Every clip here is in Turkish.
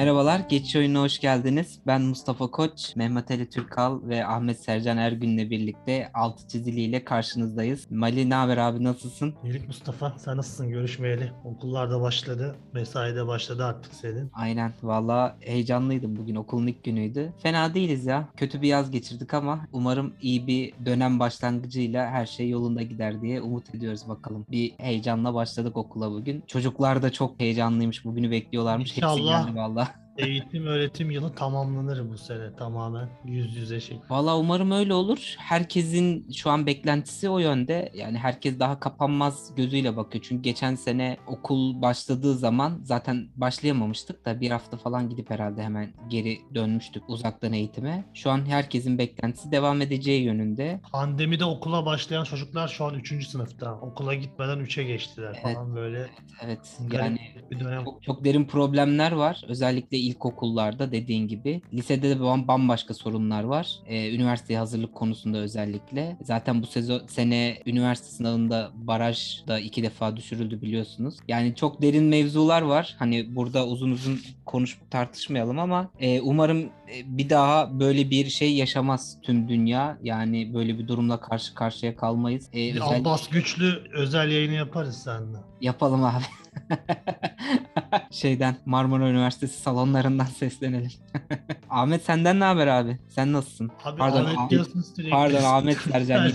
Merhabalar, Geçiş Oyununa hoş geldiniz. Ben Mustafa Koç, Mehmet Ali Türkal ve Ahmet Sercan Ergün'le birlikte altı çiziliyle karşınızdayız. Mali ne haber abi, nasılsın? İyilik Mustafa, sen nasılsın görüşmeyeli? Okullar da başladı, mesai de başladı artık senin. Aynen, valla heyecanlıydım bugün, okulun ilk günüydü. Fena değiliz ya, kötü bir yaz geçirdik ama umarım iyi bir dönem başlangıcıyla her şey yolunda gider diye umut ediyoruz bakalım. Bir heyecanla başladık okula bugün. Çocuklar da çok heyecanlıymış, bugünü bekliyorlarmış. Hepsi İnşallah. geldi valla. Eğitim öğretim yılı tamamlanır bu sene tamamen yüz yüze şey. Valla umarım öyle olur. Herkesin şu an beklentisi o yönde. Yani herkes daha kapanmaz gözüyle bakıyor. Çünkü geçen sene okul başladığı zaman zaten başlayamamıştık da bir hafta falan gidip herhalde hemen geri dönmüştük uzaktan eğitime. Şu an herkesin beklentisi devam edeceği yönünde. Pandemide okula başlayan çocuklar şu an 3. sınıfta. Okula gitmeden 3'e geçtiler Evet. falan böyle Evet garip yani bir dönem. çok, çok derin problemler var. Özellikle ilkokullarda dediğin gibi. Lisede de bam- bambaşka sorunlar var. Ee, üniversiteye hazırlık konusunda özellikle. Zaten bu sezon sene üniversite sınavında baraj da iki defa düşürüldü biliyorsunuz. Yani çok derin mevzular var. Hani burada uzun uzun konuşup tartışmayalım ama e, umarım e, bir daha böyle bir şey yaşamaz tüm dünya. Yani böyle bir durumla karşı karşıya kalmayız. Ee, özel- Abbas Güçlü özel yayını yaparız seninle. Yapalım abi. Şeyden Marmara Üniversitesi salonlarından seslenelim. Ahmet senden ne haber abi? Sen nasılsın? Abi Pardon, Ahmet Ahmet- diyorsun sürekli. Pardon Ahmet Sercan.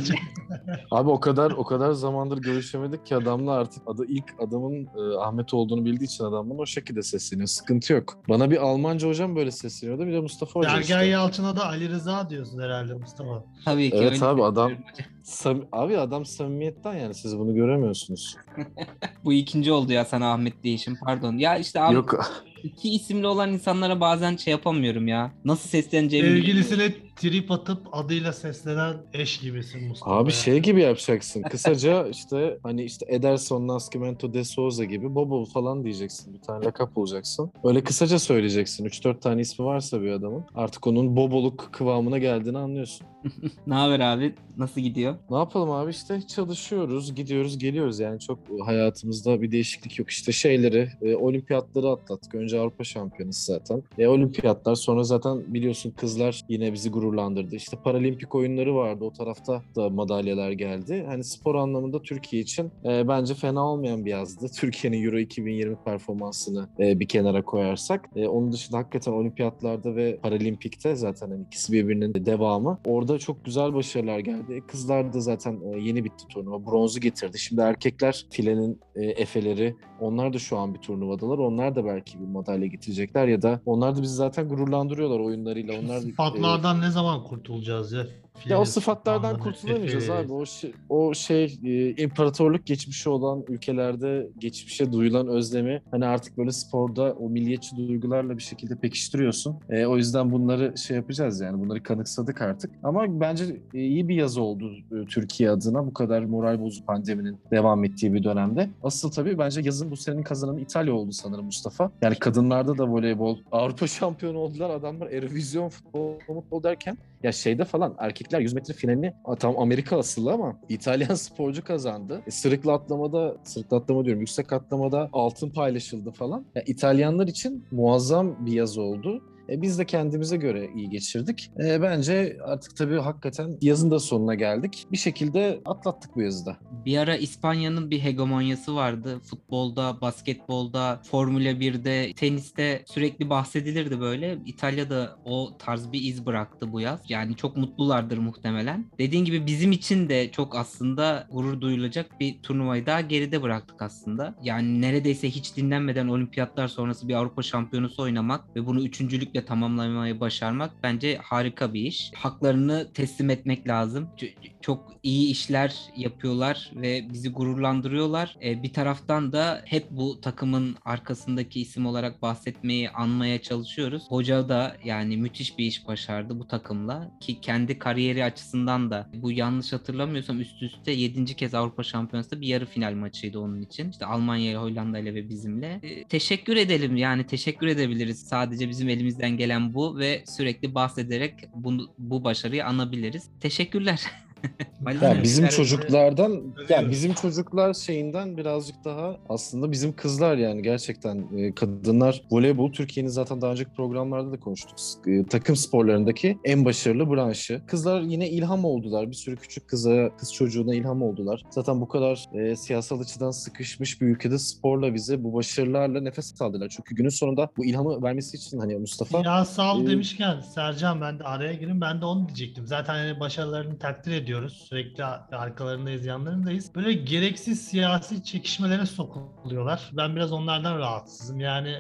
Abi o kadar o kadar zamandır görüşemedik ki adamla artık adı ilk adamın e, Ahmet olduğunu bildiği için adam bana o şekilde sesleniyor. Sıkıntı yok. Bana bir Almanca hocam böyle sesleniyordu. Bir de Mustafa Hoca Sergen işte. Yalçın'a da Ali Rıza diyorsun herhalde Mustafa. Tabii ki Evet abi, adam- sesleniyorum hocam. Sam- abi adam samimiyetten yani siz bunu göremiyorsunuz. Bu ikinci oldu ya sana Ahmet değişim pardon. Ya işte abi Yok iki isimli olan insanlara bazen şey yapamıyorum ya. Nasıl sesleneceğimi. Sevgilisine trip atıp adıyla seslenen eş gibisin Mustafa. abi ya. şey gibi yapacaksın. Kısaca işte hani işte Ederson, Nascimento de Souza gibi Bobo falan diyeceksin. Bir tane lakap bulacaksın. Öyle kısaca söyleyeceksin. 3-4 tane ismi varsa bir adamın. Artık onun boboluk kıvamına geldiğini anlıyorsun. Ne haber abi? Nasıl gidiyor? Ne yapalım abi işte çalışıyoruz, gidiyoruz, geliyoruz yani çok hayatımızda bir değişiklik yok. İşte şeyleri, e, olimpiyatları atlattık. Önce Avrupa şampiyonası zaten. E, olimpiyatlar sonra zaten biliyorsun kızlar yine bizi gururlandırdı. İşte paralimpik oyunları vardı. O tarafta da madalyalar geldi. Hani spor anlamında Türkiye için e, bence fena olmayan bir yazdı. Türkiye'nin Euro 2020 performansını e, bir kenara koyarsak. E, onun dışında hakikaten olimpiyatlarda ve paralimpikte zaten hani ikisi birbirinin devamı. Orada çok güzel başarılar geldi. E, Kızlar da zaten e, yeni bitti turnuva. Bronzu getirdi. Şimdi erkekler filenin e, efeleri onlar da şu an bir turnuvadalar. Onlar da belki bir madalya getirecekler ya da onlar da bizi zaten gururlandırıyorlar oyunlarıyla. Onlar da, e, Sıfatlardan ne zaman kurtulacağız ya? Ya o sıfatlardan kurtulamayacağız abi. O şey, o şey e, imparatorluk geçmişi olan ülkelerde geçmişe duyulan özlemi hani artık böyle sporda o milliyetçi duygularla bir şekilde pekiştiriyorsun. E, o yüzden bunları şey yapacağız yani bunları kanıksadık artık. Ama bence e, iyi bir yaz oldu e, Türkiye adına bu kadar moral bozucu pandeminin devam ettiği bir dönemde. Asıl tabii bence yazın bu senenin kazananı İtalya oldu sanırım Mustafa. Yani kadınlarda da voleybol Avrupa şampiyonu oldular adamlar Eurovision futbol, futbol derken ya şeyde falan erkekler 100 metre finalini tam Amerika asıllı ama İtalyan sporcu kazandı. E, sırıkla atlamada, sırıkla atlama diyorum yüksek atlamada altın paylaşıldı falan. Ya, İtalyanlar için muazzam bir yaz oldu. E, biz de kendimize göre iyi geçirdik. E, bence artık tabii hakikaten yazın da sonuna geldik. Bir şekilde atlattık bu yazı da. Bir ara İspanya'nın bir hegemonyası vardı. Futbolda, basketbolda, Formula 1'de, teniste sürekli bahsedilirdi böyle. İtalya'da o tarz bir iz bıraktı bu yaz. Yani çok mutlulardır muhtemelen. Dediğin gibi bizim için de çok aslında gurur duyulacak bir turnuvayı daha geride bıraktık aslında. Yani neredeyse hiç dinlenmeden olimpiyatlar sonrası bir Avrupa şampiyonası oynamak ve bunu üçüncülükle tamamlamayı başarmak bence harika bir iş. Haklarını teslim etmek lazım. Çok iyi işler yapıyorlar ve bizi gururlandırıyorlar. Ee, bir taraftan da hep bu takımın arkasındaki isim olarak bahsetmeyi anmaya çalışıyoruz. Hoca da yani müthiş bir iş başardı bu takımla ki kendi kariyeri açısından da bu yanlış hatırlamıyorsam üst üste 7. kez Avrupa Şampiyonası'nda bir yarı final maçıydı onun için. İşte Almanya ile Hollanda ile ve bizimle. Ee, teşekkür edelim yani teşekkür edebiliriz. Sadece bizim elimizden gelen bu ve sürekli bahsederek bunu, bu başarıyı anabiliriz. Teşekkürler. Maalesef. Ya bizim Yani- çocuklardan ya Övüyoruz. bizim çocuklar şeyinden birazcık daha aslında bizim kızlar yani gerçekten e, kadınlar voleybol Türkiye'nin zaten daha önceki programlarda da konuştuk. E, takım sporlarındaki en başarılı branşı. Kızlar yine ilham oldular. Bir sürü küçük kıza, kız çocuğuna ilham oldular. Zaten bu kadar e, siyasal açıdan sıkışmış bir ülkede sporla bize bu başarılarla nefes aldılar. Çünkü günün sonunda bu ilhamı vermesi için hani Mustafa Siyasal Ee, demişken Sercan ben de araya gireyim. Ben de onu diyecektim. Zaten hani başarılarını takdir ediyoruz. Sürekli arkalarındayız, yanlarındayız. Böyle gereksiz siyasi çekişmelere sokuluyorlar. Ben biraz onlardan rahatsızım. Yani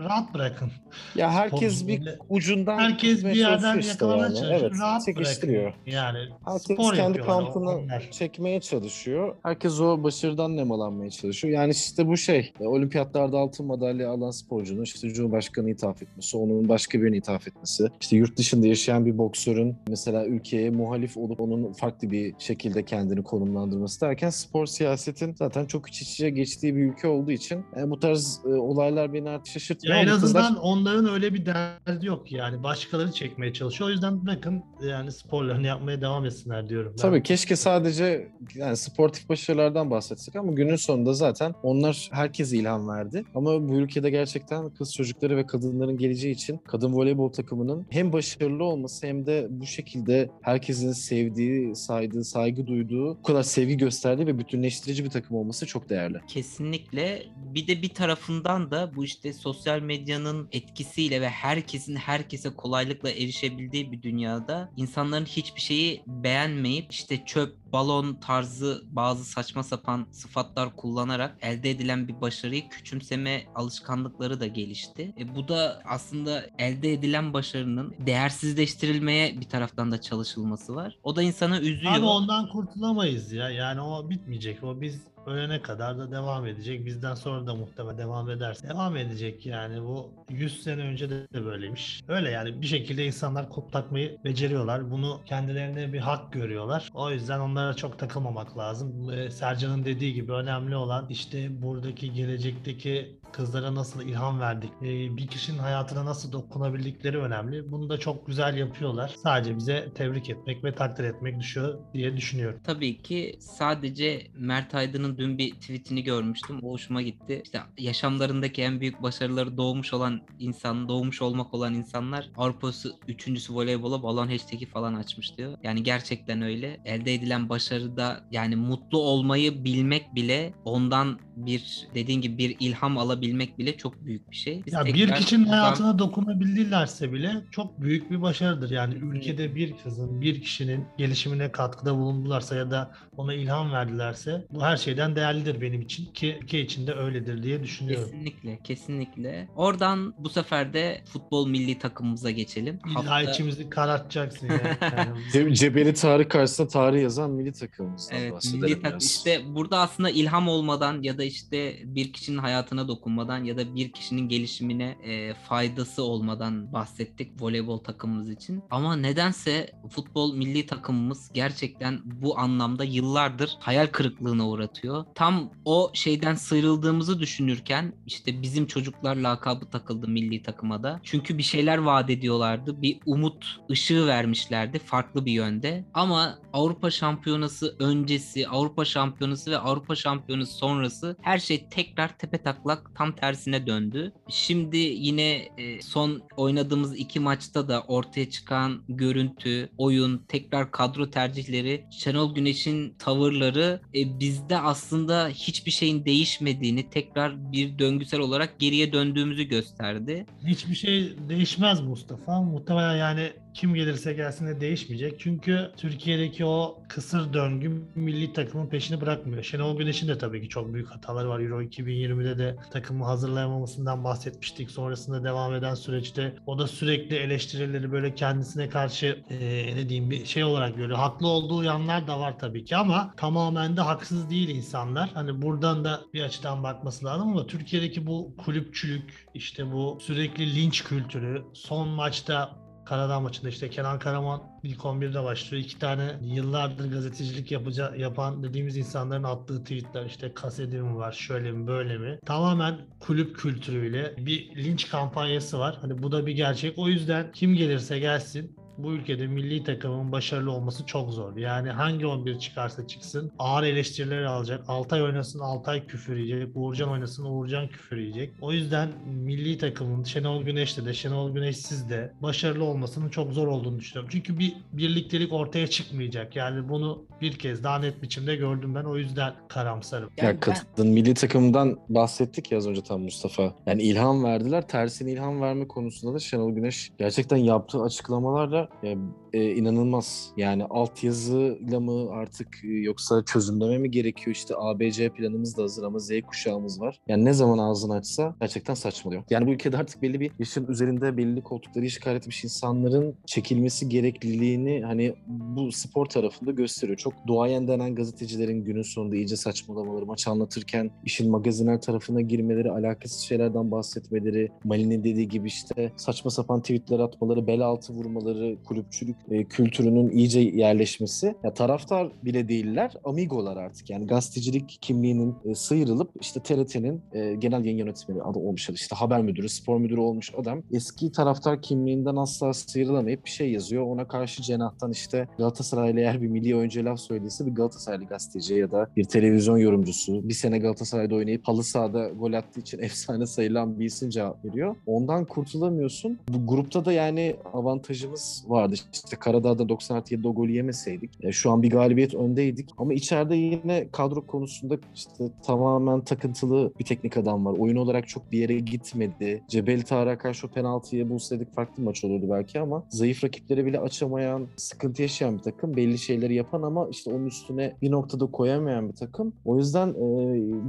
rahat bırakın. ya herkes Sporcu bir böyle- ucundan Herkes bir yerden yakalamaya çalışıyor. Evet, rahat çekiştiriyor. bırakın. Yani Herkes spor kendi onlar. çekmeye çalışıyor. Herkes o başarıdan nemalanmaya çalışıyor. Yani işte bu şey, e, olimpiyatlarda altın madalya alan sporcunun işte Cumhurbaşkanı ithaf etmesi, onun başka birine ithaf etmesi, işte yurt dışında yaşayan bir boksörün mesela ülkeye muhalif olup onun farklı bir şekilde kendini konumlandırması derken spor siyasetin zaten çok iç içe geçtiği bir ülke olduğu için e, bu tarz e, olaylar beni artık şaşırtmıyor. Ya en azından onların öyle bir derdi yok yani. Başkaları çekmeye çalışıyor. O yüzden bırakın yani sporlarını yapmaya devam etsinler diyorum. Ben- Tabii keşke sadece yani sportif başarılardan bahsetsek ama günün sonunda zaten onlar herkese ilham verdi. Ama bu ülkede gerçekten kız çocukları ve kadınların geleceği için kadın voleybol takımının hem başarılı olması hem de bu şekilde herkesin sevdiği, saydığı, saygı duyduğu, bu kadar sevgi gösterdiği ve bütünleştirici bir takım olması çok değerli. Kesinlikle. Bir de bir tarafından da bu işte sosyal medyanın etkisiyle ve herkesin herkese kolaylıkla erişebildiği bir dünyada insanların hiçbir şeyi beğenmeyip işte çöp, balon tarzı bazı saçma sapan sıfatlar kullanarak elde edilen bir başarıyı küçümseme alışkanlıkları da gelişti. E, bu da aslında elde edilen başarının değersizleştirilmeye bir taraftan da çalışılması var. O da insana üzüyor. Abi ondan kurtulamayız ya. Yani o bitmeyecek. O biz ölene kadar da devam edecek. Bizden sonra da muhtemelen devam ederse devam edecek yani. Bu 100 sene önce de, böyleymiş. Öyle yani bir şekilde insanlar kop takmayı beceriyorlar. Bunu kendilerine bir hak görüyorlar. O yüzden onlara çok takılmamak lazım. Ee, Sercan'ın dediği gibi önemli olan işte buradaki gelecekteki kızlara nasıl ilham verdik, bir kişinin hayatına nasıl dokunabildikleri önemli. Bunu da çok güzel yapıyorlar. Sadece bize tebrik etmek ve takdir etmek düşüyor diye düşünüyorum. Tabii ki sadece Mert Aydın'ın dün bir tweetini görmüştüm. O hoşuma gitti. İşte yaşamlarındaki en büyük başarıları doğmuş olan insan, doğmuş olmak olan insanlar Avrupa'sı üçüncüsü voleybola balon hashtag'i falan açmış diyor. Yani gerçekten öyle. Elde edilen başarıda yani mutlu olmayı bilmek bile ondan bir dediğin gibi bir ilham alabilmek bile çok büyük bir şey. Biz Ya bir kişinin buradan- hayatına dokunabildilerse bile çok büyük bir başarıdır. Yani ülkede bir kızın, bir kişinin gelişimine katkıda bulundularsa ya da ona ilham verdilerse bu her şeyden değerlidir benim için ki ülke için de öyledir diye düşünüyorum. Kesinlikle, kesinlikle. Oradan bu sefer de futbol milli takımımıza geçelim. İlla Hafta- içimizi karartacaksın ya. Yani Ce- Cebeli tarih karşısında tarih yazan milli takımımızdan Evet, bahsedelim milli tak- işte burada aslında ilham olmadan ya da işte bir kişinin hayatına dokunmadan ya da bir kişinin gelişimine e, faydası olmadan bahsettik voleybol takımımız için. Ama nedense futbol milli takımımız gerçekten bu anlamda yıllardır hayal kırıklığına uğratıyor. Tam o şeyden sıyrıldığımızı düşünürken işte bizim çocuklar lakabı takıldı milli takıma da. Çünkü bir şeyler vaat ediyorlardı. Bir umut ışığı vermişlerdi farklı bir yönde. Ama Avrupa Şampiyonası öncesi, Avrupa Şampiyonası ve Avrupa Şampiyonası sonrası her şey tekrar tepe taklak tam tersine döndü. Şimdi yine e, son oynadığımız iki maçta da ortaya çıkan görüntü, oyun, tekrar kadro tercihleri, Şenol Güneş'in tavırları e, bizde aslında hiçbir şeyin değişmediğini, tekrar bir döngüsel olarak geriye döndüğümüzü gösterdi. hiçbir şey değişmez Mustafa. Muhtemelen yani kim gelirse gelsin de değişmeyecek. Çünkü Türkiye'deki o kısır döngü milli takımın peşini bırakmıyor. Şenol Güneş'in de tabii ki çok büyük hataları var. Euro 2020'de de takımı hazırlayamamasından bahsetmiştik. Sonrasında devam eden süreçte o da sürekli eleştirileri böyle kendisine karşı eee, ne diyeyim bir şey olarak görüyor. Haklı olduğu yanlar da var tabii ki ama tamamen de haksız değil insanlar. Hani buradan da bir açıdan bakması lazım ama Türkiye'deki bu kulüpçülük işte bu sürekli linç kültürü son maçta Karadağ maçında işte Kenan Karaman ilk 11'de başlıyor. İki tane yıllardır gazetecilik yapaca, yapan dediğimiz insanların attığı tweetler işte kaseti mi var şöyle mi böyle mi. Tamamen kulüp kültürüyle bir linç kampanyası var. Hani bu da bir gerçek. O yüzden kim gelirse gelsin bu ülkede milli takımın başarılı olması çok zor. Yani hangi 11 çıkarsa çıksın ağır eleştiriler alacak. Altay oynasın Altay küfür yiyecek. Uğurcan oynasın Uğurcan küfür yiyecek. O yüzden milli takımın Şenol Güneş'te de Şenol Güneş'siz de başarılı olmasının çok zor olduğunu düşünüyorum. Çünkü bir birliktelik ortaya çıkmayacak. Yani bunu bir kez daha net biçimde gördüm ben. O yüzden karamsarım. Yani ya ben- kadın milli takımdan bahsettik ya az önce tam Mustafa. Yani ilham verdiler. Tersine ilham verme konusunda da Şenol Güneş gerçekten yaptığı açıklamalarla Yeah, e, inanılmaz. Yani altyazıyla mı artık e, yoksa çözümleme mi gerekiyor? İşte ABC planımız da hazır ama Z kuşağımız var. Yani ne zaman ağzını açsa gerçekten saçmalıyor. Yani bu ülkede artık belli bir yaşın üzerinde belli koltukları işgal etmiş insanların çekilmesi gerekliliğini hani bu spor tarafında gösteriyor. Çok duayen denen gazetecilerin günün sonunda iyice saçmalamaları, maç anlatırken işin magazinel tarafına girmeleri, alakasız şeylerden bahsetmeleri, Mali'nin dediği gibi işte saçma sapan tweetler atmaları, bel altı vurmaları, kulüpçülük e, kültürünün iyice yerleşmesi. Ya taraftar bile değiller, amigolar artık. Yani gazetecilik kimliğinin e, sıyrılıp işte TRT'nin e, genel yayın yönetmeni adı olmuş işte haber müdürü, spor müdürü olmuş adam eski taraftar kimliğinden asla sıyrılamayıp bir şey yazıyor. Ona karşı cenahtan işte Galatasaraylı eğer bir milli oyuncu laf söylediyse bir Galatasaraylı gazeteci ya da bir televizyon yorumcusu bir sene Galatasaray'da oynayıp halı sahada gol attığı için efsane sayılan bir isim cevap veriyor. Ondan kurtulamıyorsun. Bu grupta da yani avantajımız vardı. Karadağ'da 90 artı 7'de o yemeseydik. e, şu an bir galibiyet öndeydik. Ama içeride yine kadro konusunda işte tamamen takıntılı bir teknik adam var. Oyun olarak çok bir yere gitmedi. Cebel Tarık'a karşı o penaltıyı bulsaydık farklı maç olurdu belki ama zayıf rakipleri bile açamayan, sıkıntı yaşayan bir takım. Belli şeyleri yapan ama işte onun üstüne bir noktada koyamayan bir takım. O yüzden e,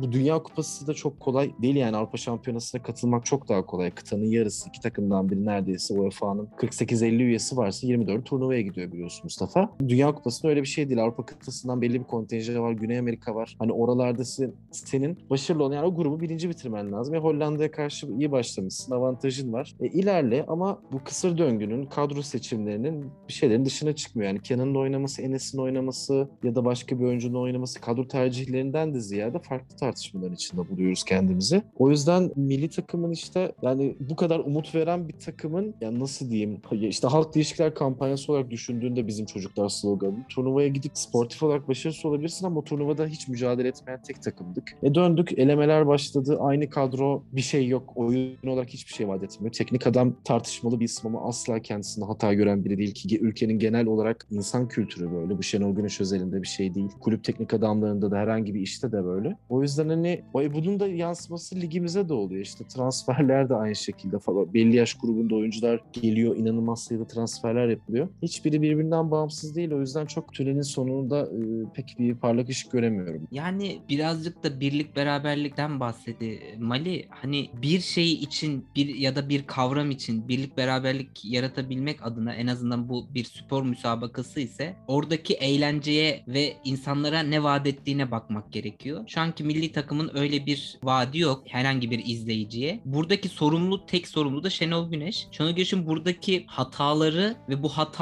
bu Dünya Kupası da çok kolay değil yani Avrupa Şampiyonası'na katılmak çok daha kolay. Kıtanın yarısı iki takımdan biri neredeyse UEFA'nın 48-50 üyesi varsa 24 turnuvaya gidiyor biliyorsun Mustafa. Dünya Kupası'nda öyle bir şey değil. Avrupa kıtasından belli bir kontenjan var. Güney Amerika var. Hani oralarda sen- senin başarılı olan yani o grubu birinci bitirmen lazım. Ve Hollanda'ya karşı iyi başlamışsın. Avantajın var. E, ilerle ama bu kısır döngünün kadro seçimlerinin bir şeylerin dışına çıkmıyor. Yani Kenan'ın oynaması, Enes'in oynaması ya da başka bir oyuncunun oynaması kadro tercihlerinden de ziyade farklı tartışmaların içinde buluyoruz kendimizi. O yüzden milli takımın işte yani bu kadar umut veren bir takımın yani nasıl diyeyim işte halk ilişkiler kampanyası olarak düşündüğünde bizim çocuklar sloganı turnuvaya gidip sportif olarak başarısız olabilirsin ama turnuvada hiç mücadele etmeyen tek takımdık. E döndük elemeler başladı aynı kadro bir şey yok oyun olarak hiçbir şey vaat etmiyor. Teknik adam tartışmalı bir isim ama asla kendisinde hata gören biri değil ki ülkenin genel olarak insan kültürü böyle. Bu Şenol Güneş özelinde bir şey değil. Kulüp teknik adamlarında da herhangi bir işte de böyle. O yüzden hani bunun da yansıması ligimize de oluyor. İşte transferler de aynı şekilde falan. Belli yaş grubunda oyuncular geliyor. inanılmaz sayıda transferler yapılıyor. Hiçbiri birbirinden bağımsız değil. O yüzden çok tünelin sonunda e, pek bir parlak ışık göremiyorum. Yani birazcık da birlik beraberlikten bahsetti Mali. Hani bir şey için bir ya da bir kavram için birlik beraberlik yaratabilmek adına en azından bu bir spor müsabakası ise oradaki eğlenceye ve insanlara ne vaat ettiğine bakmak gerekiyor. Şu anki milli takımın öyle bir vaadi yok herhangi bir izleyiciye. Buradaki sorumlu tek sorumlu da Şenol Güneş. Şenol Güneş'in buradaki hataları ve bu hataların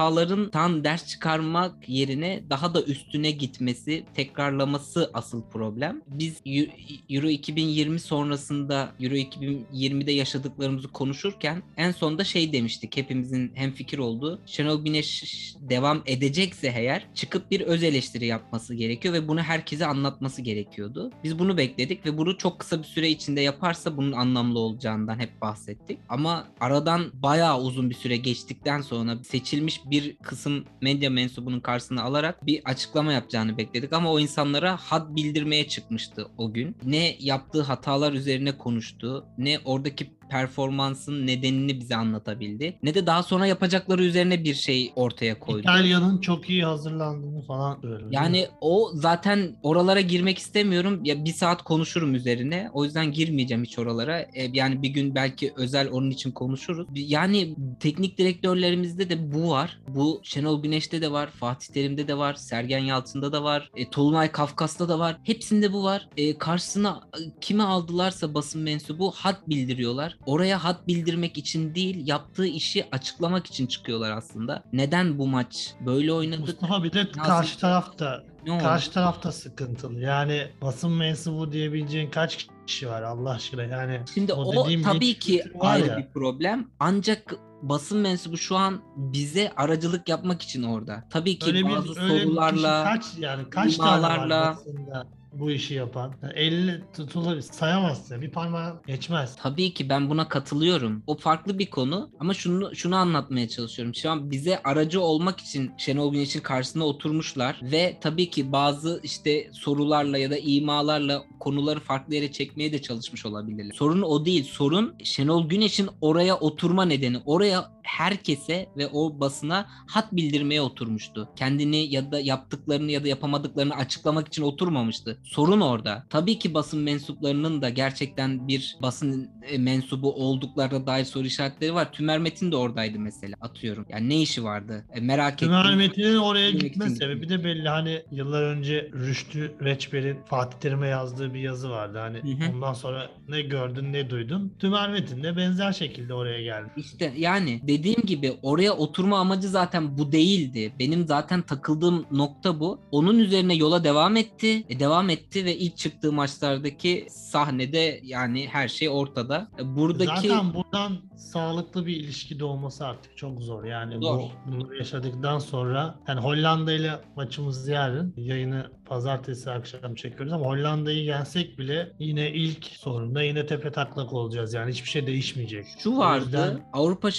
tam ders çıkarmak yerine daha da üstüne gitmesi, tekrarlaması asıl problem. Biz Eu- Euro 2020 sonrasında Euro 2020'de yaşadıklarımızı konuşurken en sonda şey demiştik hepimizin hemfikir olduğu. Şenol Güneş devam edecekse eğer çıkıp bir öz eleştiri yapması gerekiyor ve bunu herkese anlatması gerekiyordu. Biz bunu bekledik ve bunu çok kısa bir süre içinde yaparsa bunun anlamlı olacağından hep bahsettik. Ama aradan bayağı uzun bir süre geçtikten sonra seçilmiş bir kısım medya mensubunun karşısına alarak bir açıklama yapacağını bekledik ama o insanlara had bildirmeye çıkmıştı o gün. Ne yaptığı hatalar üzerine konuştu, ne oradaki performansın nedenini bize anlatabildi. Ne de daha sonra yapacakları üzerine bir şey ortaya koydu. İtalya'nın çok iyi hazırlandığını falan söyledi. Yani o zaten oralara girmek istemiyorum. Ya bir saat konuşurum üzerine. O yüzden girmeyeceğim hiç oralara. E, yani bir gün belki özel onun için konuşuruz. Yani teknik direktörlerimizde de bu var. Bu Şenol Güneş'te de var. Fatih Terim'de de var. Sergen Yalçın'da da var. E, Tolunay Kafkas'ta da var. Hepsinde bu var. E, karşısına e, kimi aldılarsa basın mensubu hat bildiriyorlar. Oraya hat bildirmek için değil yaptığı işi açıklamak için çıkıyorlar aslında. Neden bu maç böyle oynadık? Mustafa bir de Nasıl- karşı tarafta Ne karşı tarafta sıkıntılı. Yani basın mensubu diyebileceğin kaç kişi var Allah aşkına yani. Şimdi o o, tabii ki ayrı ya. bir problem. Ancak basın mensubu şu an bize aracılık yapmak için orada. Tabii ki Öyle bir, bazı öyle bir sorularla kişi kaç yani kaç tane var basında bu işi yapan? Yani 50 tutulur sayamazsın. Bir parmağın geçmez. Tabii ki ben buna katılıyorum. O farklı bir konu ama şunu şunu anlatmaya çalışıyorum. Şu an bize aracı olmak için Şenol Güneş'in karşısına oturmuşlar ve tabii ki bazı işte sorularla ya da imalarla konuları farklı yere çekmeye de çalışmış olabilirler. Sorun o değil. Sorun Şenol Güneş'in oraya oturma nedeni. Oraya herkese ve o basına hat bildirmeye oturmuştu. Kendini ya da yaptıklarını ya da yapamadıklarını açıklamak için oturmamıştı. Sorun orada. Tabii ki basın mensuplarının da gerçekten bir basın e, mensubu olduklarına dair soru işaretleri var. Tümer Metin de oradaydı mesela atıyorum. Yani ne işi vardı? E, merak ettim. Tümer Metin'in oraya gitme sebebi de belli. Hani yıllar önce Rüştü Reçber'in Fatih Terim'e yazdığı bir yazı vardı. Hani Hı hı. ondan sonra ne gördün ne duydun. Tümer Metin de benzer şekilde oraya geldi. İşte yani dediğim gibi oraya oturma amacı zaten bu değildi. Benim zaten takıldığım nokta bu. Onun üzerine yola devam etti. E, devam etti ve ilk çıktığı maçlardaki sahnede yani her şey ortada. E, Buradaki Zaten buradan sağlıklı bir ilişki doğması artık çok zor. Yani Zor. bu bunları yaşadıktan sonra yani Hollanda ile maçımız yarın. Yayını pazartesi akşam çekiyoruz ama Hollanda'yı yensek bile yine ilk sorunda yine tepe taklak olacağız. Yani hiçbir şey değişmeyecek. Şu vardı. yüzden- Avrupa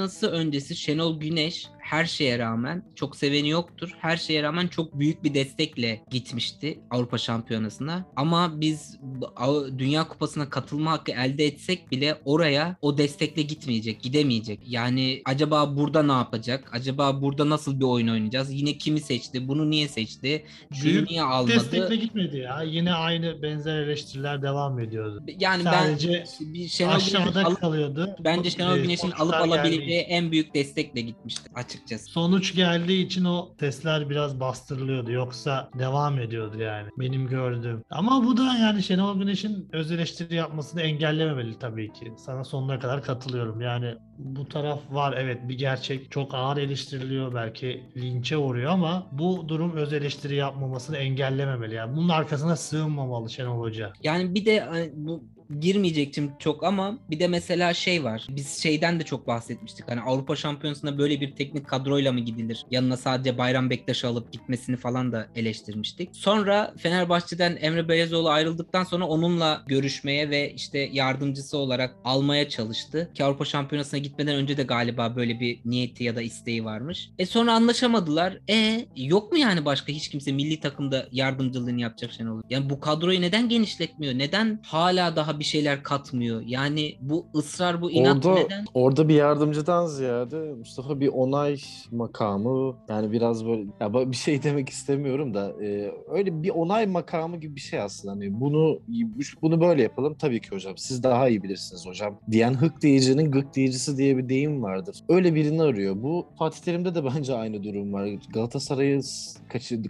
Şampiyonası öncesi? Şenol Güneş her şeye rağmen çok seveni yoktur. Her şeye rağmen çok büyük bir destekle gitmişti Avrupa Şampiyonası'na. Ama biz Dünya Kupası'na katılma hakkı elde etsek bile oraya o destekle gitmeyecek, gidemeyecek. Yani acaba burada ne yapacak? Acaba burada nasıl bir oyun oynayacağız? Yine kimi seçti? Bunu niye seçti? Şunu niye almadı? Destekle gitmedi ya. Yine aynı benzer eleştiriler devam ediyordu. Yani Sadece ben bir Şenol Aşağıda alıp kalıyordu. Bence Şenol Ee, Güneş'in alıp alabileceği en büyük destekle gitmişti açıkçası. Sonuç geldiği için o sesler biraz bastırılıyordu. Yoksa devam ediyordu yani. Benim gördüğüm. Ama bu da yani Şenol Güneş'in öz eleştiri yapmasını engellememeli tabii ki. Sana sonuna kadar katılıyorum. Yani bu taraf var evet bir gerçek. Çok ağır eleştiriliyor. Belki linçe uğruyor ama bu durum öz eleştiri yapmamasını engellememeli. Yani bunun arkasına sığınmamalı Şenol Hoca. Yani bir de hani, bu girmeyecektim çok ama bir de mesela şey var. Biz şeyden de çok bahsetmiştik. Hani Avrupa Şampiyonası'na böyle bir teknik kadroyla mı gidilir? Yanına sadece Bayram Bektaş'ı alıp gitmesini falan da eleştirmiştik. Sonra Fenerbahçe'den Emre Belezoğlu ayrıldıktan sonra onunla görüşmeye ve işte yardımcısı olarak almaya çalıştı. Ki Avrupa Şampiyonası'na gitmeden önce de galiba böyle bir niyeti ya da isteği varmış. E sonra anlaşamadılar. E yok mu yani başka hiç kimse milli takımda yardımcılığını yapacak Şenol? Yani bu kadroyu neden genişletmiyor? Neden hala daha bir şeyler katmıyor? Yani bu ısrar, bu inat Orada neden? orada bir yardımcıdan ziyade Mustafa bir onay makamı yani biraz böyle ya bir şey demek istemiyorum da e, öyle bir onay makamı gibi bir şey aslında hani bunu bunu böyle yapalım tabii ki hocam siz daha iyi bilirsiniz hocam diyen hık diyicinin gık diyicisi diye bir deyim vardır. Öyle birini arıyor. Bu Fatih Terim'de de bence aynı durum var. Galatasaray'ı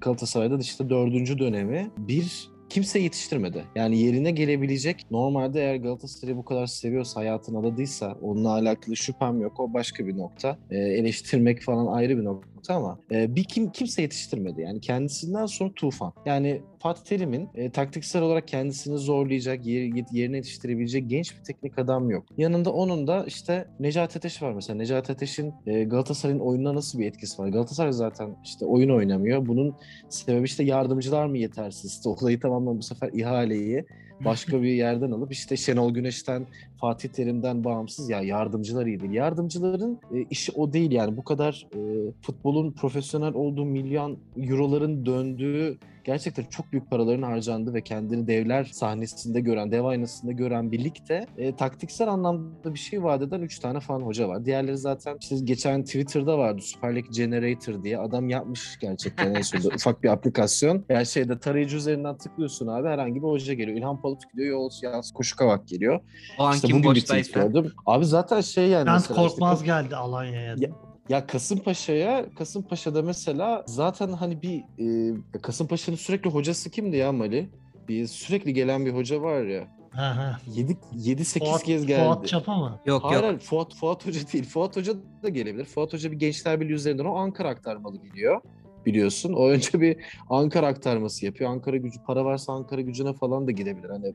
Galatasaray'da da işte dördüncü dönemi bir kimse yetiştirmedi. Yani yerine gelebilecek normalde eğer Galatasaray'ı bu kadar seviyorsa hayatına adadıysa onunla alakalı şüphem yok. O başka bir nokta. Ee, eleştirmek falan ayrı bir nokta ama e, bir kim kimse yetiştirmedi. Yani kendisinden sonra Tufan. Yani Fatih Terim'in e, taktiksel olarak kendisini zorlayacak, yer, yerine yetiştirebilecek genç bir teknik adam yok. Yanında onun da işte Necati Ateş var mesela. Necati Ateş'in e, Galatasaray'ın oyununa nasıl bir etkisi var? Galatasaray zaten işte oyun oynamıyor. Bunun sebebi işte yardımcılar mı yetersiz? İşte olayı tamamen bu sefer ihaleyi başka bir yerden alıp işte Şenol Güneş'ten, Fatih Terim'den bağımsız ya yardımcılar iyi. Yardımcıların e, işi o değil yani bu kadar e, futbolun profesyonel olduğu milyon euroların döndüğü gerçekten çok büyük paraların harcandığı ve kendini devler sahnesinde gören, dev aynasında gören bir ligde e, taktiksel anlamda bir şey vaat eden 3 tane falan hoca var. Diğerleri zaten işte geçen Twitter'da vardı Süper Lig Generator diye. Adam yapmış gerçekten en sonunda ufak bir aplikasyon. Yani şeyde tarayıcı üzerinden tıklıyorsun abi herhangi bir hoca geliyor. İlhan Palut gidiyor, Yavuz Yaz Koşukavak geliyor. O an İşte kim bugün bir tweet boştaysa. gördüm. Abi zaten şey yani Bent mesela işte Korkmaz geldi Alanya'ya. Ya- ya Kasımpaşa'ya, Kasımpaşa'da mesela zaten hani bir e, Kasımpaşa'nın sürekli hocası kimdi ya Mali? Bir sürekli gelen bir hoca var ya. Ha, ha. 7 7 8 Fuat, kez geldi. Fuat Çapa mı? Yok Hayır, yok. Fuat, Fuat Hoca değil. Fuat Hoca da gelebilir. Fuat Hoca bir Gençler Birliği üzerinden o Ankara aktarmalı gidiyor. Biliyorsun. O önce bir Ankara aktarması yapıyor. Ankara gücü para varsa Ankara gücüne falan da gidebilir. Hani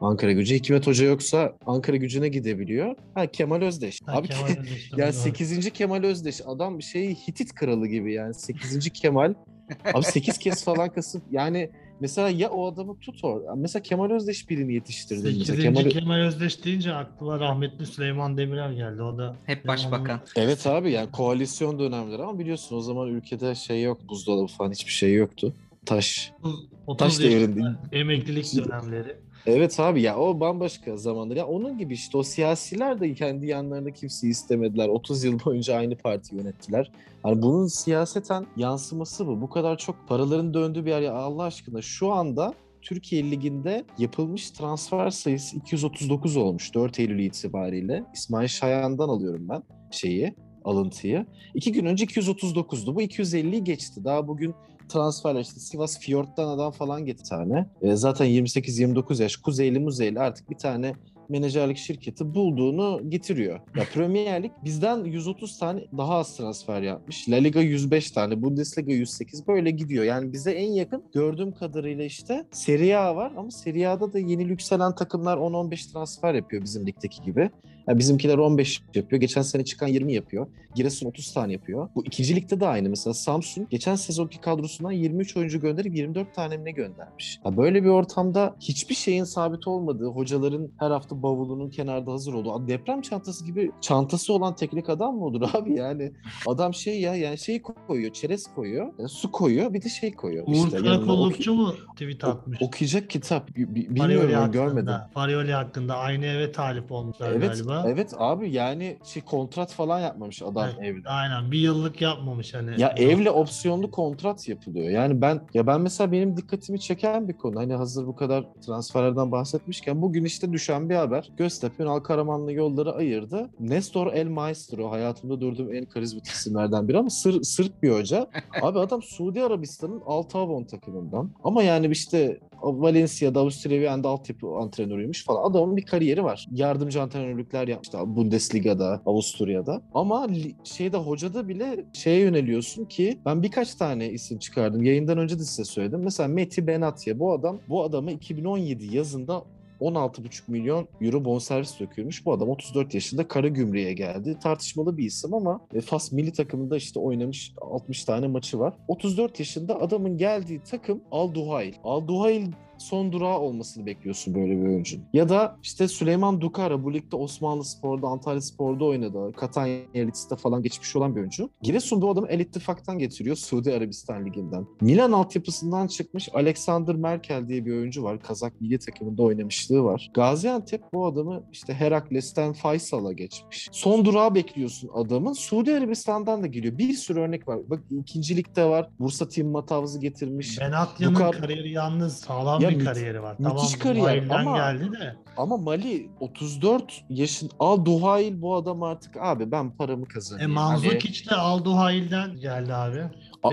Ankara gücü Hikmet Hoca yoksa Ankara gücüne gidebiliyor. Ha Kemal Özdeş. Ha, Abi Kemal yani doğru. 8. Kemal Özdeş adam bir şey Hitit kralı gibi yani 8. Kemal abi 8 kez falan kasıp yani mesela ya o adamı tut or. Mesela Kemal Özdeş birini yetiştirdi. Mesela 8. Kemal... Kemal... Özdeş deyince aklıma rahmetli Süleyman Demirel geldi. O da Hep başbakan. Evet abi yani koalisyon dönemleri ama biliyorsun o zaman ülkede şey yok buzdolabı falan hiçbir şey yoktu. Taş. 30 Taş devrinde. emeklilik dönemleri. Evet abi ya o bambaşka zamandır. Ya onun gibi işte o siyasiler de kendi yanlarında kimseyi istemediler. 30 yıl boyunca aynı parti yönettiler. Hani bunun siyaseten yansıması bu. Bu kadar çok paraların döndüğü bir yer. Ya Allah aşkına şu anda Türkiye Ligi'nde yapılmış transfer sayısı 239 olmuş 4 Eylül itibariyle. İsmail Şayan'dan alıyorum ben şeyi, alıntıyı. İki gün önce 239'du. Bu 250'yi geçti. Daha bugün transferler işte Sivas Fiyort'tan adam falan getirdi tane. E, zaten 28-29 yaş Kuzeyli Muzeyli artık bir tane menajerlik şirketi bulduğunu getiriyor. Ya Premier Lig bizden 130 tane daha az transfer yapmış. La Liga 105 tane, Bundesliga 108 böyle gidiyor. Yani bize en yakın gördüğüm kadarıyla işte Serie A var ama Serie A'da da yeni yükselen takımlar 10-15 transfer yapıyor bizim ligdeki gibi. Yani bizimkiler 15 yapıyor. Geçen sene çıkan 20 yapıyor. Giresun 30 tane yapıyor. Bu ikinci ligde de aynı. Mesela Samsun geçen sezonki kadrosundan 23 oyuncu gönderip 24 tane mi ne göndermiş. Ya böyle bir ortamda hiçbir şeyin sabit olmadığı, hocaların her hafta bavulunun kenarda hazır olduğu, deprem çantası gibi çantası olan teknik adam mı olur abi yani? Adam şey ya yani şey koyuyor, çerez koyuyor, e, su koyuyor, bir de şey koyuyor. Uğur işte. Karakollukçu mu tweet atmış? okuyacak kitap. Farioli Bilmiyorum hakkında. görmedim. Farioli hakkında aynı eve talip olmuşlar Evet, galiba. Evet abi yani şey kontrat falan yapmamış adam Evet, evle. Aynen bir yıllık yapmamış hani. Ya evle opsiyonlu kontrat yapılıyor. Yani ben ya ben mesela benim dikkatimi çeken bir konu. Hani hazır bu kadar transferlerden bahsetmişken bugün işte düşen bir haber. Göztepe Ünal Karamanlı yolları ayırdı. Nestor El Maestro hayatımda durduğum en karizmatik isimlerden biri ama sır, Sırp bir hoca. Abi adam Suudi Arabistan'ın Altı Avon takımından. Ama yani işte Valencia'da Avusturya altyapı antrenörüymüş falan. Adamın bir kariyeri var. Yardımcı antrenörlükler yapmıştı Bundesliga'da, Avusturya'da. Ama şeyde hocada bile şeye yöneliyorsun ki ben birkaç tane isim çıkardım. Yayından önce de size söyledim. Mesela Meti Benatya bu adam bu adamı 2017 yazında 16,5 milyon euro bonservis dökülmüş. Bu adam 34 yaşında kara gümrüğe geldi. Tartışmalı bir isim ama e, Fas milli takımında işte oynamış 60 tane maçı var. 34 yaşında adamın geldiği takım Al Duhail. Al Duhail son durağı olmasını bekliyorsun böyle bir oyuncunun. Ya da işte Süleyman Dukara bu ligde Osmanlı Spor'da, Antalya Spor'da oynadı. Katanya Elit'te falan geçmiş olan bir oyuncu. Giresun bu adamı El İttifak'tan getiriyor Suudi Arabistan Ligi'nden. Milan altyapısından çıkmış Alexander Merkel diye bir oyuncu var. Kazak milli takımında oynamışlığı var. Gaziantep bu adamı işte Herakles'ten Faysal'a geçmiş. Son durağı bekliyorsun adamın. Suudi Arabistan'dan da geliyor. Bir sürü örnek var. Bak ikincilikte var. Bursa Team Matavz'ı getirmiş. Benatya'nın Dukar- kariyeri yalnız sağlam Ya bir mü- kariyeri var. müthiş tamam, kariyer Duhail'den ama- geldi de. Ama Mali 34 yaşın Al Duhail bu adam artık abi ben paramı E, kazanayım. Hani- Manzukic de Alduhail'den geldi abi.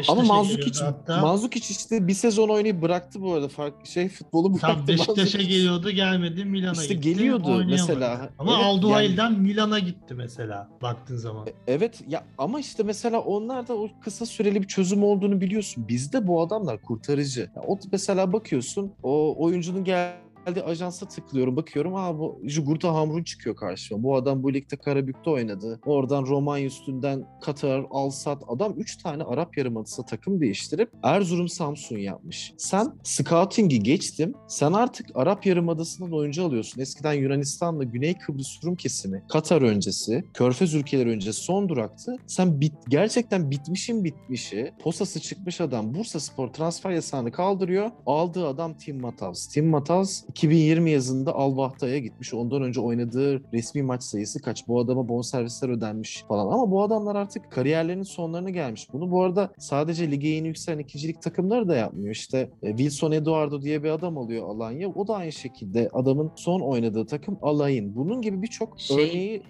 Ama Manzukic geliyordu hatta. Manzukic işte bir sezon oynayıp bıraktı bu arada. Fark şey futbolu bıraktı. Tam Beşiktaş'a Manzukic. geliyordu gelmedi Milan'a İşte gitti. geliyordu oynayamadı. mesela. Ama Evet, Alduhail'den Milan'a gitti mesela baktığın zaman. Evet ya ama işte mesela onlar da o kısa süreli bir çözüm olduğunu biliyorsun. Bizde bu adamlar kurtarıcı. Ya o mesela bakıyorsun o oyuncunun geldiği ajansa tıklıyorum bakıyorum aa bu Jugurta Hamrun çıkıyor karşıma. Bu adam bu ligde Karabük'te oynadı. Oradan Romanya üstünden Katar, Alsat adam 3 tane Arap Yarımadası takım değiştirip Erzurum Samsun yapmış. Sen scouting'i geçtim. Sen artık Arap Yarımadası'ndan oyuncu alıyorsun. Eskiden Yunanistan'la Güney Kıbrıs Rum kesimi, Katar öncesi, Körfez ülkeleri öncesi son duraktı. Sen bit, gerçekten bitmişin bitmişi, posası çıkmış adam Bursa Spor transfer yasağını kaldırıyor. Aldığı adam Tim Matavs. Tim Matavs 2020 yazında Al Bahta'ya gitmiş. Ondan önce oynadığı resmi maç sayısı kaç? Bu adama bonservisler ödenmiş falan. Ama bu adamlar artık kariyerlerinin sonlarına gelmiş. Bunu bu arada sadece lige yeni yükselen ikincilik takımları da yapmıyor. İşte e, Wilson Eduardo diye bir adam alıyor Alanya. O da aynı şekilde adamın son oynadığı takım Alay'ın. Bunun gibi birçok Şey- örneği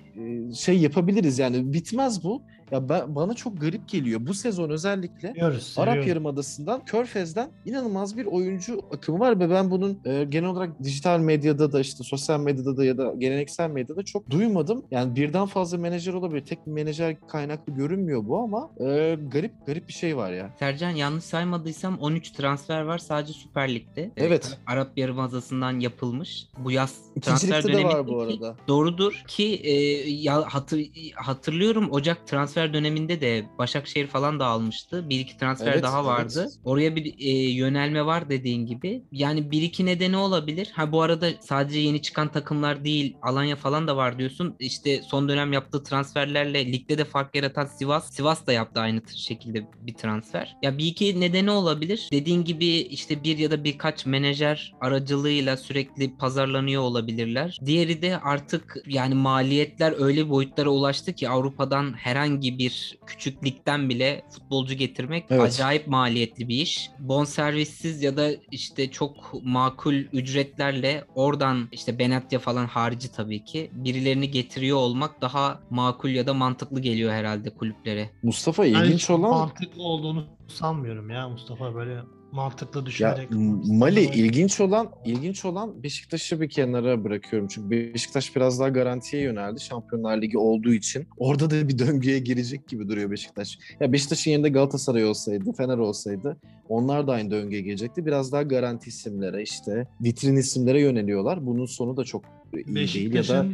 e, şey yapabiliriz yani bitmez bu. Ya ben bana çok garip geliyor. Bu sezon özellikle Seviyoruz, Arap seviyoruz. Yarımadası'ndan, Körfez'den inanılmaz bir oyuncu akımı var ve ben bunun e, genel olarak dijital medyada da işte sosyal medyada da ya da geleneksel medyada çok duymadım. Yani birden fazla menajer olabilir. Tek bir menajer kaynaklı görünmüyor bu ama e, garip garip bir şey var ya. Sercan yanlış saymadıysam 13 transfer var sadece Süper Lig'de. Ee, Evet. Arap Yarımadası'ndan yapılmış. Bu yaz İkinci transfer de dönemi var bu arada. Doğrudur ki e, ya hatır, hatırlıyorum Ocak transfer döneminde de Başakşehir falan da almıştı. Bir iki transfer Evet, daha vardı. evet. Oraya bir e, yönelme var dediğin gibi. Yani bir iki nedeni olabilir. Ha bu arada sadece yeni çıkan takımlar değil Alanya falan da var diyorsun. İşte son dönem yaptığı transferlerle ligde de fark yaratan Sivas. Sivas da yaptı aynı şekilde bir transfer. Ya bir iki nedeni olabilir. Dediğin gibi işte bir ya da birkaç menajer aracılığıyla sürekli pazarlanıyor olabilirler. Diğeri de artık yani maliyetler öyle boyutlara ulaştı ki Avrupa'dan herhangi bir küçük ligden bile futbolcu getirmek Evet. acayip maliyetli bir iş. Bonservissiz ya da işte çok makul ücretlerle oradan işte Benatya falan harici tabii ki birilerini getiriyor olmak daha makul ya da mantıklı geliyor herhalde kulüplere. Mustafa ilginç hiç olan mantıklı olduğunu sanmıyorum ya Mustafa böyle mantıklı Ya düşünerek. M- Mali ilginç olan ilginç olan Beşiktaş'ı bir kenara bırakıyorum. Çünkü Beşiktaş biraz daha garantiye yöneldi Şampiyonlar Ligi olduğu için. Orada da bir döngüye girecek gibi duruyor Beşiktaş. Ya Beşiktaş'ın yerinde Galatasaray olsaydı, Fener olsaydı onlar da aynı döngüye girecekti. Biraz daha garanti isimlere işte vitrin isimlere yöneliyorlar. Bunun sonu da çok iyi değil ya da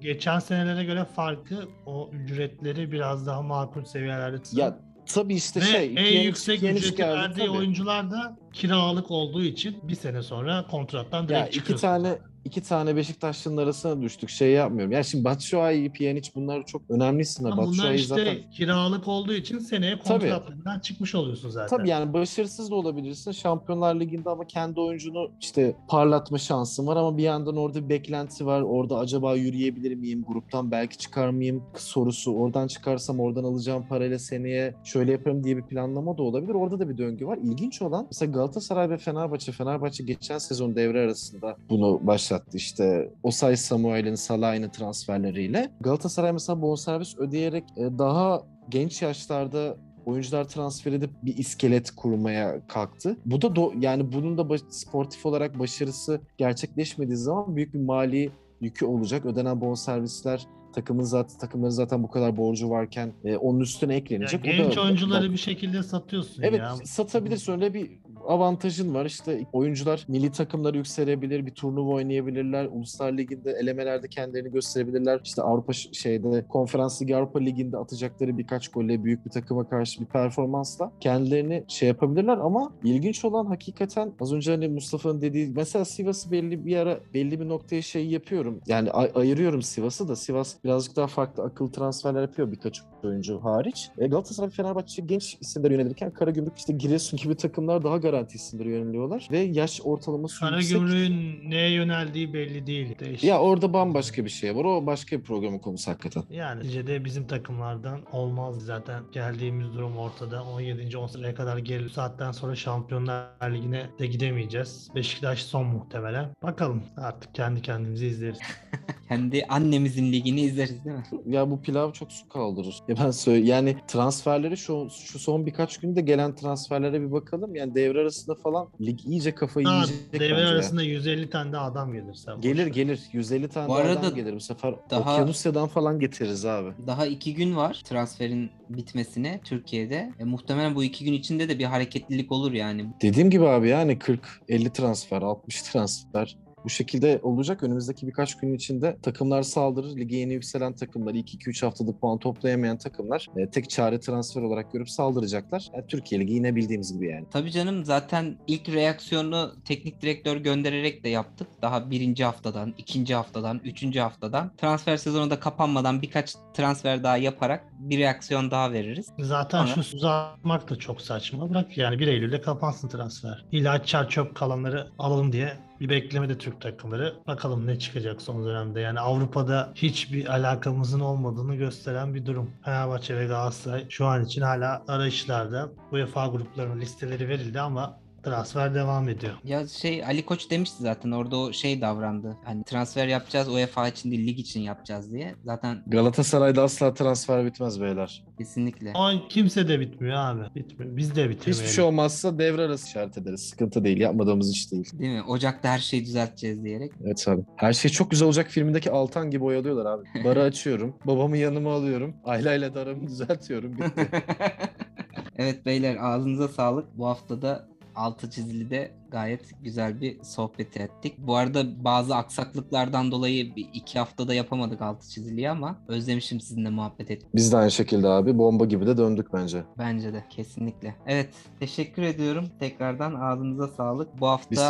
geçen senelere göre farkı o ücretleri biraz daha makul seviyelerde tutuyor. ya tabii işte Ve şey en yüksek Pjanic ücreti geldi verdiği tabii. oyuncular da kiralık olduğu için bir sene sonra kontrattan direkt Ya iki çıkıyorsun. tane iki tane Beşiktaşlı'nın arasına düştük. Şey yapmıyorum. Yani şimdi Batshuayi, Pjanic bunlar çok önemli isimler. Bunlar işte zaten kiralık olduğu için seneye kontratlarından çıkmış oluyorsun zaten. Tabii yani başarısız da olabilirsin Şampiyonlar Ligi'nde ama kendi oyuncunu işte parlatma şansın var ama bir yandan orada bir beklenti var. Orada acaba yürüyebilir miyim? Gruptan belki çıkar mıyım? Sorusu. Oradan çıkarsam oradan alacağım parayla seneye şöyle yaparım diye bir planlama da olabilir. Orada da bir döngü var. İlginç olan mesela Galatasaray ve Fenerbahçe. Fenerbahçe geçen sezon devre arasında bunu başlattı. İşte Osay Samuel'in Salah'ın transferleriyle. Galatasaray mesela bonservis ödeyerek e, daha genç yaşlarda oyuncular transfer edip bir iskelet kurmaya kalktı. Bu da do- yani bunun da baş- sportif olarak başarısı gerçekleşmediği zaman büyük bir mali yükü olacak. Ödenen bonservisler takımın zaten takımların zaten bu kadar borcu varken e, onun üstüne Ya eklenecek. O genç da- oyuncuları bir şekilde satıyorsun Evet ya. satabilirsin öyle bir avantajın var. İşte oyuncular milli takımları yükselebilir, bir turnuva oynayabilirler. Uluslar Ligi'nde elemelerde kendilerini gösterebilirler. İşte Avrupa şeyde Konferans Ligi Avrupa Ligi'nde atacakları birkaç golle büyük bir takıma karşı bir performansla kendilerini şey yapabilirler ama ilginç olan hakikaten az önce hani Mustafa'nın dediği mesela Sivas'ı belli bir ara belli bir noktaya şey yapıyorum. Yani ay- ayırıyorum Sivas'ı da Sivas birazcık daha farklı akıl transferler yapıyor birkaç oyuncu hariç. E, Galatasaray Fenerbahçe genç isimlere yönelirken Karagümrük işte Giresun gibi takımlar daha garanti isimlere yöneliyorlar ve yaş ortalaması yüksek. Karagümrük'ün neye yöneldiği belli değil. Değişik. Ya orada bambaşka bir şey var. O başka bir programın konusu hakikaten. Yani neticede bizim takımlardan olmaz zaten. Geldiğimiz durum ortada. 17. 10 sıraya kadar geri saatten sonra Şampiyonlar Ligi'ne de gidemeyeceğiz. Beşiktaş son muhtemelen. Bakalım artık kendi kendimizi izleriz. Kendi annemizin ligini izleriz değil mi? Ya bu pilav çok su kaldırır. Ya ben söyle yani transferleri şu şu son birkaç günde gelen transferlere bir bakalım. Yani devre arasında falan lig iyice kafayı Daha yiyecek devre ya. arasında 150 tane de adam gelirse. boş Gelir gelir. 150 tane Bu arada adam gelir. Bu sefer daha- Okyanusya'dan falan getiririz abi. Daha iki gün var transferin bitmesine Türkiye'de. E, muhtemelen bu iki gün içinde de bir hareketlilik olur yani. Dediğim gibi abi yani 40-50 transfer, 60 transfer bu şekilde olacak. Önümüzdeki birkaç gün içinde takımlar saldırır. Lige yeni yükselen takımlar, ilk 2-3 haftada puan toplayamayan takımlar e, tek çare transfer olarak görüp saldıracaklar. Yani Türkiye Ligi yine bildiğimiz gibi yani. Tabii canım zaten ilk reaksiyonu teknik direktör göndererek de yaptık. Daha birinci haftadan, ikinci haftadan, üçüncü haftadan. Transfer sezonu da kapanmadan birkaç transfer daha yaparak bir reaksiyon daha veririz. Zaten Sonra- şu uzatmak da çok saçma. Bırak yani 1 Eylül'de kapansın transfer. İlla çar çöp kalanları alalım diye bir beklemede Türk takımları. Bakalım ne çıkacak son dönemde. Yani Avrupa'da hiçbir alakamızın olmadığını gösteren bir durum. Fenerbahçe ve Galatasaray şu an için hala arayışlarda. UEFA gruplarının listeleri verildi ama Transfer devam ediyor. Ya şey Ali Koç demişti zaten orada o şey davrandı. Hani transfer yapacağız UEFA için değil lig için yapacağız diye. Zaten Galatasaray'da asla transfer bitmez beyler. kesinlikle. O kimse de bitmiyor abi. Bitmiyor. Biz de bitemeyelim. Hiçbir şey olmazsa devre arası işaret ederiz. Sıkıntı değil. Yapmadığımız iş değil. Değil mi? Ocak'ta her şeyi düzelteceğiz diyerek. Evet abi. Her şey çok güzel olacak filmindeki Altan gibi oyalıyorlar abi. Barı açıyorum. Babamı yanıma alıyorum. Ayla ile de aramı düzeltiyorum. Bitti. evet beyler ağzınıza sağlık. Bu haftada altı çizili de gayet güzel bir sohbet ettik. Bu arada bazı aksaklıklardan dolayı bir iki haftada yapamadık altı çiziliyi ama özlemişim sizinle muhabbet etmek. Biz de aynı şekilde abi. Bomba gibi de döndük bence. Bence de kesinlikle. Evet teşekkür ediyorum. Tekrardan ağzınıza sağlık. Bu hafta Biz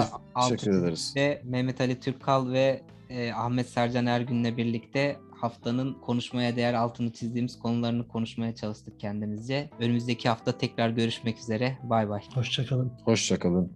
teşekkür ederiz. Mehmet Ali Türkal ve e, Ahmet Sercan Ergün'le birlikte haftanın konuşmaya değer altını çizdiğimiz konularını konuşmaya çalıştık kendimizce. Önümüzdeki hafta tekrar görüşmek üzere. Bay bay. Hoşçakalın. Hoşçakalın.